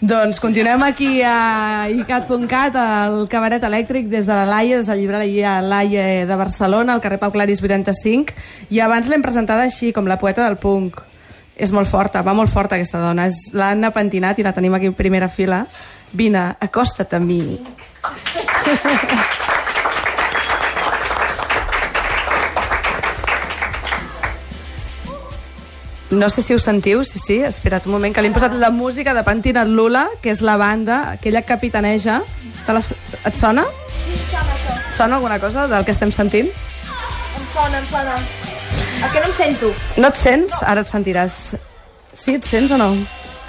Doncs continuem aquí a icat.cat, al cabaret elèctric, des de la Laia, des de la Laia de Barcelona, al carrer Pau Claris 85, i abans l'hem presentada així, com la poeta del punk. És molt forta, va molt forta aquesta dona. És l'Anna Pentinat i la tenim aquí en primera fila. Vine, acosta't a mi. No sé si ho sentiu, sí, sí, espera't un moment, que li hem posat la música de Pentinat Lula, que és la banda, aquella que capitaneja. Te la... Et sona? Et sona alguna cosa del que estem sentint? Em sona, em sona. El que no em sento. No et sents? Ara et sentiràs. Sí, et sents o no?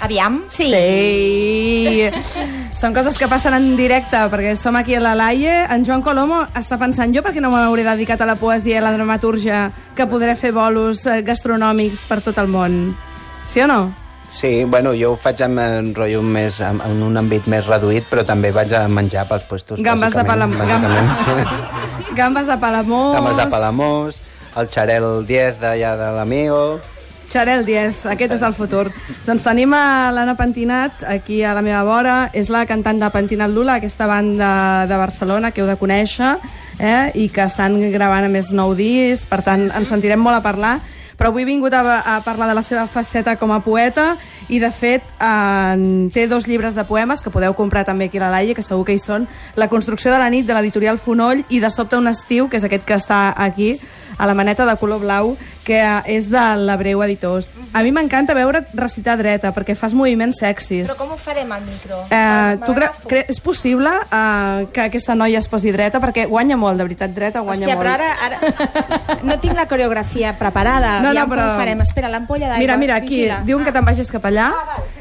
Aviam. Sí. Sí. Són coses que passen en directe, perquè som aquí a la Laie. En Joan Colomo està pensant, jo per què no m'hauré dedicat a la poesia i a la dramatúrgia que podré fer bolos eh, gastronòmics per tot el món? Sí o no? Sí, bueno, jo ho faig en un rotllo més, en un àmbit més reduït, però també vaig a menjar pels puestos. Gambes de Palamós. bàsicament, sí. Gambes de Palamós. Gambes de Palamós, el xarel 10 d'allà de l'Amigo... Xarel 10, aquest és el futur. doncs tenim a l'Anna Pentinat aquí a la meva vora, és la cantant de Pentinat Lula, aquesta banda de Barcelona que heu de conèixer, eh? i que estan gravant a més nou discs, per tant ens sentirem molt a parlar, però avui he vingut a, a parlar de la seva faceta com a poeta i de fet eh, té dos llibres de poemes que podeu comprar també aquí a la Laia, que segur que hi són La construcció de la nit de l'editorial Fonoll i De sobte un estiu, que és aquest que està aquí a la maneta de color blau, que és de l'Abreu Editors. A mi m'encanta veure recitar dreta, perquè fas moviments sexis. Però com ho farem al micro? Eh, tu cre és possible eh, que aquesta noia es posi dreta? Perquè guanya molt, de veritat, dreta guanya Hòstia, molt. però ara, ara... No tinc la coreografia preparada. No, no, però- Com ho farem? Espera, l'ampolla d'aigua. Mira, mira, aquí, vigila. diuen que te'n vagis cap allà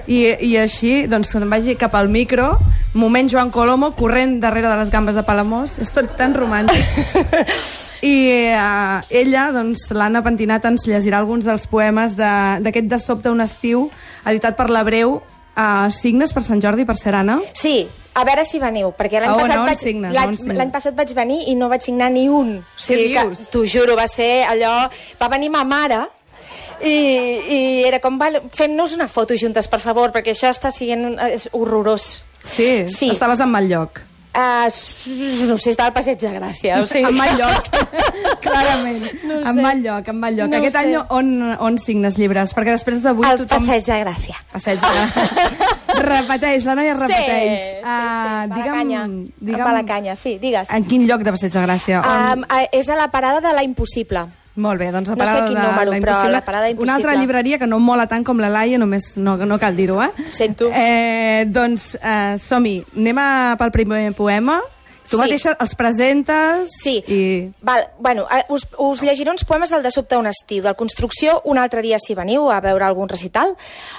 i, i així, doncs, que te'n vagi cap al micro, moment Joan Colomo, corrent darrere de les gambes de Palamós, és tot tan romàntic. I uh, ella, doncs, l'Anna Pentinat, ens llegirà alguns dels poemes d'aquest de, de sobte un estiu, editat per l'Abreu, uh, signes per Sant Jordi, per ser Anna. Sí, a veure si veniu, perquè l'any on, passat, on vaig, signes? L'any passat vaig venir i no vaig signar ni un. O sigui Què dius? T'ho juro, va ser allò... Va venir ma mare i, i era com, vale, fem-nos una foto juntes, per favor, perquè això està sent és horrorós. Sí, Sí. estaves en mal lloc. Uh, no sé, estava al Passeig de Gràcia. O sigui, En mal lloc, clarament. No en mal lloc, en mal lloc. No Aquest any on, on signes llibres? Perquè després d'avui Al tothom... Passeig de Gràcia. Passeig de... repeteix, la noia repeteix. Sí, sí, sí, Ah, Balacanya. digue'm, Balacanya, sí, digues. En quin lloc de Passeig de Gràcia? On... Um, uh, és a la parada de la Impossible. Molt bé, doncs la no sé parada quin de número, la però Impossible. la parada Una altra Impossible. llibreria que no mola tant com la Laia, només no, no cal dir-ho, eh? Sento. Eh, doncs eh, som-hi. Anem a, pel primer poema. Tu Sí. mateixa els presentes Sí. i... Val, bueno, eh, us, us llegiré uns poemes del De sobte un estiu, del Construcció, un altre dia si veniu a veure algun recital.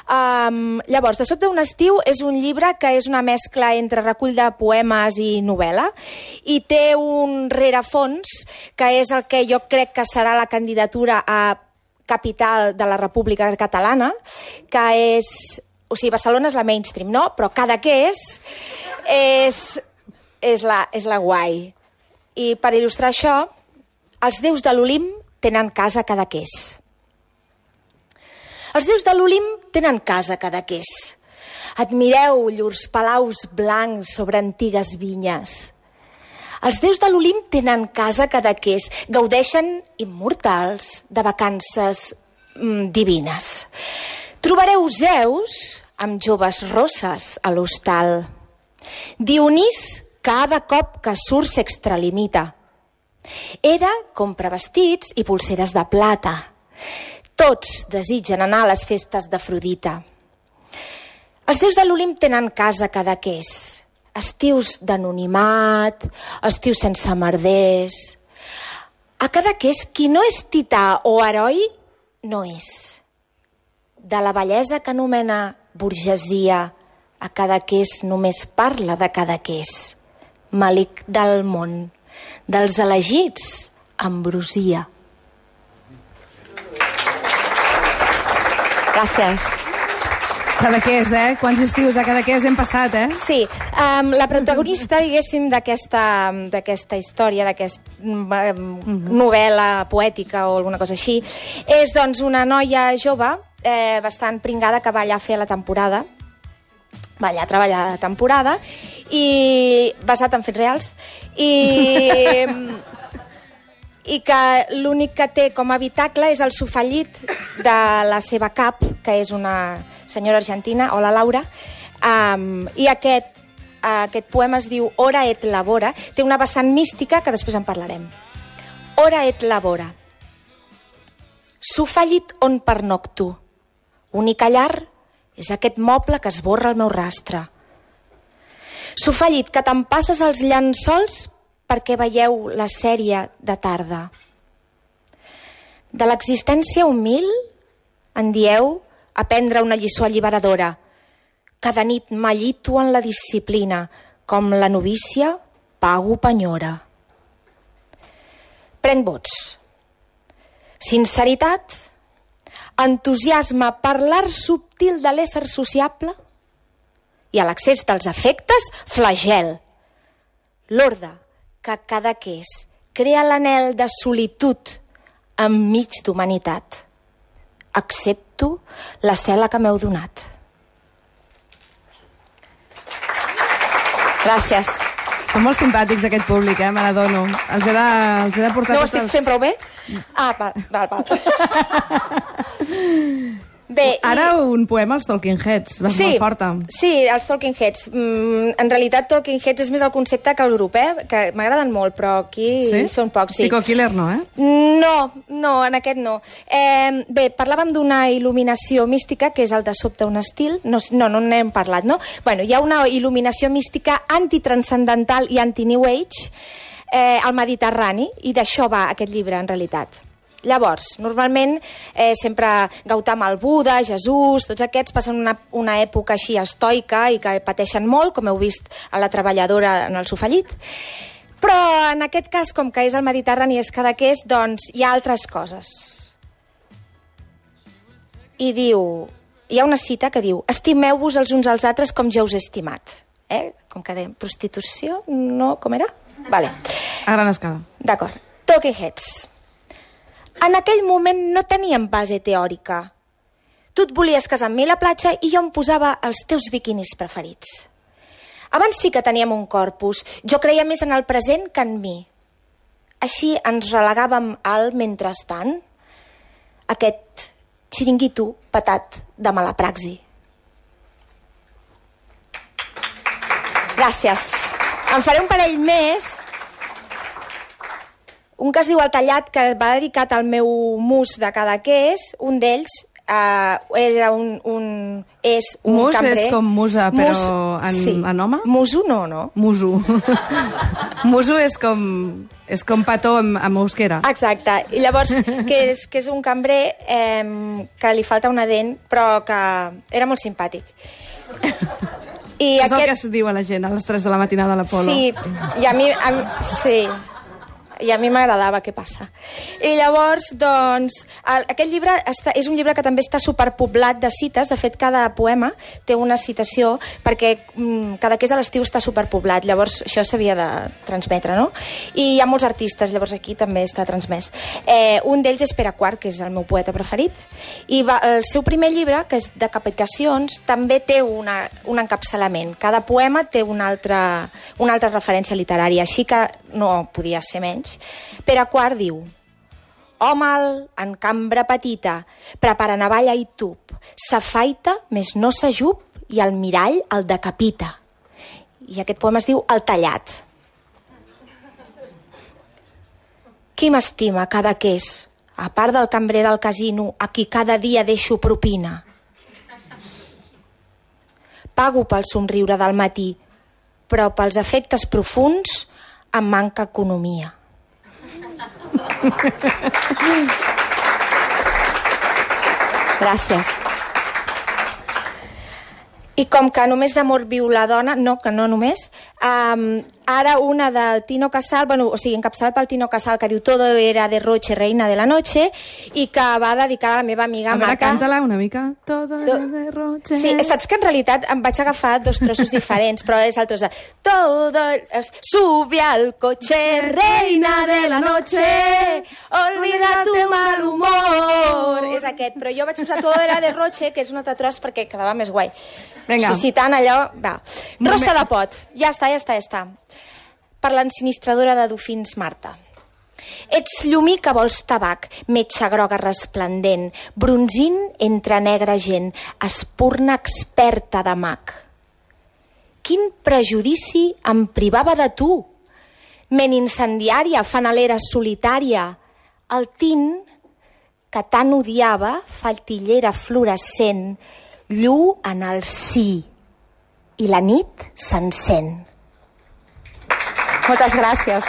Um, llavors, De sobte un estiu és un llibre que és una mescla entre recull de poemes i novel·la i té un rerefons que és el que jo crec que serà la candidatura a capital de la República Catalana, que és... O sigui, Barcelona és la mainstream, no? Però Cadaqués és, és, la, és la guai. I per il·lustrar això, els déus de l'Olimp tenen casa a Cadaqués. Els déus de l'Olimp tenen casa a Cadaqués. Admireu llurs palaus blancs sobre antigues vinyes. Els déus de l'Olimp tenen casa a Cadaqués, gaudeixen immortals de vacances mm, divines. Trobareu Zeus amb joves rosses a l'hostal. Dionís cada cop que surt s'extralimita. Era compra vestits i pulseres de plata. Tots desitgen anar a les festes d'Afrodita. Els déus de l'Olimp tenen casa a Cadaqués. Estius d'anonimat, estius sense merders... A Cadaqués, qui no és tità o heroi, no és. De la bellesa que anomena burgesia, a Cadaqués només parla de Cadaqués. Malic del món, dels elegits, ambrosia. Gràcies. Cadaqués, eh? Quants estius a Cadaqués hem passat, eh? Sí, um, la protagonista, diguéssim, d'aquesta d'aquesta història, d'aquesta um, novel·la poètica o alguna cosa així, és doncs una noia jove, eh, bastant pringada, que va allà a fer la temporada va allà a treballar de temporada, i basat en fets reals, i, i que l'únic que té com a habitacle és el sofallit de la seva cap, que és una senyora argentina, hola Laura, um, i aquest, aquest poema es diu Hora et labora, té una vessant mística que després en parlarem. Hora et labora. Sofallit on pernocto. Única llar és aquest moble que esborra el meu rastre. Sofallit, que te'n passes els llençols perquè veieu la sèrie de tarda. De l'existència humil en dieu aprendre una lliçó alliberadora. Cada nit m'allito en la disciplina, com la novícia pago penyora. Prenc vots. Sinceritat, entusiasme per l'art subtil de l'ésser sociable i a l'accés dels efectes, flagel. L'orde que cada que és crea l'anel de solitud enmig d'humanitat. Accepto la cel·la que m'heu donat. Gràcies. Són molt simpàtics aquest públic, eh? Me n'adono. Els, he de, els he de portar No ho estic els... fent prou bé? Ah, val, val, val. Bé, Ara un poema als Talking Heads, vas sí, molt forta. Sí, els Talking Heads. Mm, en realitat, Talking Heads és més el concepte que el grup, eh? Que m'agraden molt, però aquí Sí? són pocs, sí. Psycho Killer no, eh? No, no, en aquest no. Eh, bé, parlàvem d'una il·luminació mística, que és el de sobte un estil. No, no, no n'hem parlat, no? Bueno, hi ha una il·luminació mística antitranscendental i anti-New Age eh, al Mediterrani, i d'això va aquest llibre, en realitat. Llavors, normalment, eh, sempre Gautam el Buda, Jesús, tots aquests passen una, una època així estoica i que pateixen molt, com heu vist a la treballadora en el sofallit. Però en aquest cas, com que és el Mediterrani i és Cadaqués, doncs hi ha altres coses. I diu... Hi ha una cita que diu Estimeu-vos els uns als altres com ja us he estimat. Eh? Com que dèiem, prostitució? No, com era? Vale. A gran escala. D'acord. Talking Heads. En aquell moment no teníem base teòrica. Tu et volies casar amb mi a la platja i jo em posava els teus biquinis preferits. Abans sí que teníem un corpus. Jo creia més en el present que en mi. Així ens relegàvem al mentrestant aquest xiringuito patat de mala praxi. Gràcies. En faré un parell més un que es diu El Tallat, que va dedicat al meu mus de Cadaqués, un d'ells uh, era un, un, és un Mus cambrer. és com musa, però en- en home? Muso no, no. Musu. Musu és com, és com petó en, en euskera. Exacte. I llavors, que és, que és un cambrer eh, que li falta una dent, però que era molt simpàtic. I és el que es diu a la gent a les 3 de la matinada a l'Apolo. Sí, i a mi, a mi sí, i a mi m'agradava què passa. I llavors, doncs, el, aquest llibre està, és un llibre que també està superpoblat de cites, de fet cada poema té una citació perquè mm, cada que és a l'estiu està superpoblat, llavors això s'havia de transmetre, no? I hi ha molts artistes, llavors aquí també està transmès. Eh, un d'ells és Pere Quart, que és el meu poeta preferit, i va, el seu primer llibre, que és Decapitacions, també té una, un encapçalament. Cada poema té una altra, una altra referència literària, així que no podia ser menys. Pere Quart diu Home en cambra petita, prepara navalla i tub, s'afaita, més no s'ajup, i el mirall el decapita. I aquest poema es diu El tallat. Qui m'estima cada que és, a part del cambrer del casino, a qui cada dia deixo propina? Pago pel somriure del matí, però pels efectes profuns em manca economia. Gràcies. I com que només d'amor viu la dona, no, que no només, um, ara una del Tino Casal, bueno, o sigui, encapçalat pel Tino Casal, que diu Todo era de Roche, reina de la noche, i que va dedicar a la meva amiga A veure, Marta. canta-la una mica. Todo To- era de roche. Sí, saps que en realitat em vaig agafar dos trossos diferents, però és el tros de Todo... Sube al coche, reina de la noche, olvida tu mal humor. És aquest, però jo vaig posar Todo era de Roche, que és un altre tros perquè quedava més guai. Vinga. Suscitant allò... Va. Rosa de pot. Ja està, ja està, ja està. Per l'ensinistradora de dofins Marta. Ets llumí que vols tabac, metxa groga resplendent, bronzint entre negra gent, espurna experta de mag. Quin prejudici em privava de tu? Ment incendiària, fanalera solitària, el tint que tant odiava, faltillera fluorescent, llu en el sí, i la nit s'encén. Moltes gràcies.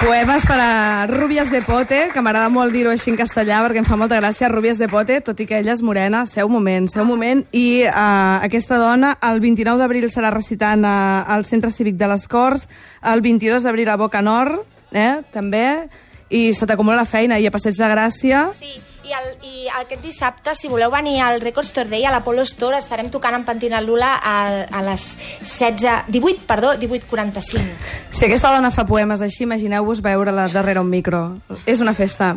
Poemes per a Rubies de Pote, que m'agrada molt dir-ho així en castellà perquè em fa molta gràcia, Rubies de Pote, tot i que ella és morena, seu moment, seu moment, i uh, aquesta dona el 29 d'abril serà recitant uh, al Centre Cívic de les Corts, el 22 d'abril a Boca Nord, eh, també, i se t'acumula la feina, i a Passeig de Gràcia... Sí, i, el, i aquest dissabte, si voleu venir al Record Store Day, a l'Apollo Store, estarem tocant amb Pentina Lula a, a les 16... 18, perdó, 18.45. Si aquesta dona fa poemes així, imagineu-vos veure-la darrere un micro. És una festa.